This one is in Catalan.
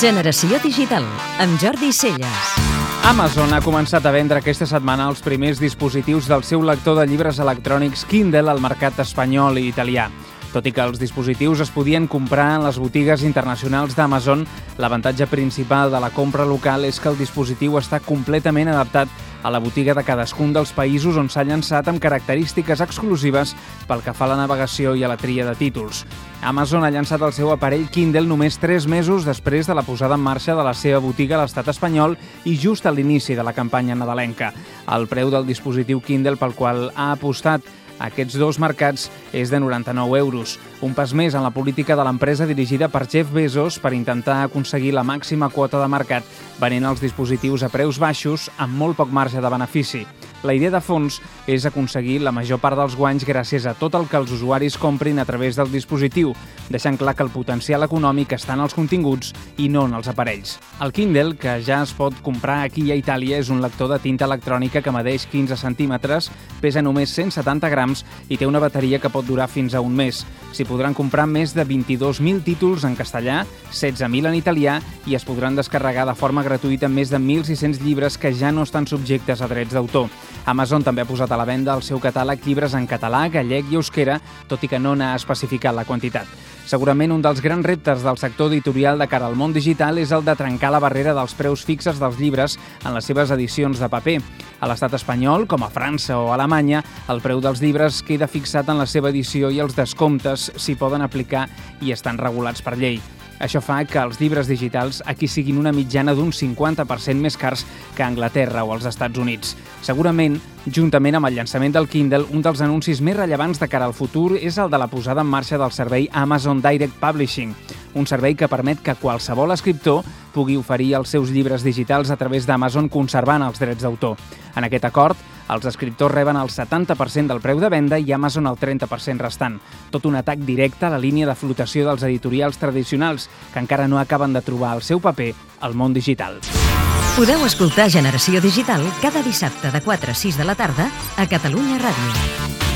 Generació Digital, amb Jordi Celles. Amazon ha començat a vendre aquesta setmana els primers dispositius del seu lector de llibres electrònics Kindle al mercat espanyol i italià. Tot i que els dispositius es podien comprar en les botigues internacionals d'Amazon, l'avantatge principal de la compra local és que el dispositiu està completament adaptat a la botiga de cadascun dels països on s'ha llançat amb característiques exclusives pel que fa a la navegació i a la tria de títols. Amazon ha llançat el seu aparell Kindle només 3 mesos després de la posada en marxa de la seva botiga a l'estat espanyol i just a l'inici de la campanya nadalenca. El preu del dispositiu Kindle pel qual ha apostat aquests dos mercats és de 99 euros, un pas més en la política de l'empresa dirigida per Jeff Bezos per intentar aconseguir la màxima quota de mercat venent els dispositius a preus baixos amb molt poc marge de benefici. La idea de fons és aconseguir la major part dels guanys gràcies a tot el que els usuaris comprin a través del dispositiu, deixant clar que el potencial econòmic està en els continguts i no en els aparells. El Kindle, que ja es pot comprar aquí a Itàlia, és un lector de tinta electrònica que medeix 15 centímetres, pesa només 170 grams i té una bateria que pot durar fins a un mes. S'hi podran comprar més de 22.000 títols en castellà, 16.000 en italià i es podran descarregar de forma gratuïta més de 1.600 llibres que ja no estan subjectes a drets d'autor. Amazon també ha posat a la venda el seu catàleg llibres en català, gallec i euskera, tot i que no n'ha especificat la quantitat. Segurament un dels grans reptes del sector editorial de cara al món digital és el de trencar la barrera dels preus fixes dels llibres en les seves edicions de paper. A l'estat espanyol, com a França o Alemanya, el preu dels llibres queda fixat en la seva edició i els descomptes s'hi poden aplicar i estan regulats per llei. Això fa que els llibres digitals aquí siguin una mitjana d'un 50% més cars que a Anglaterra o als Estats Units. Segurament, juntament amb el llançament del Kindle, un dels anuncis més rellevants de cara al futur és el de la posada en marxa del servei Amazon Direct Publishing, un servei que permet que qualsevol escriptor pugui oferir els seus llibres digitals a través d'Amazon conservant els drets d'autor. En aquest acord, els escriptors reben el 70% del preu de venda i Amazon el 30% restant. Tot un atac directe a la línia de flotació dels editorials tradicionals, que encara no acaben de trobar el seu paper al món digital. Podeu escoltar Generació Digital cada dissabte de 4 a 6 de la tarda a Catalunya Ràdio.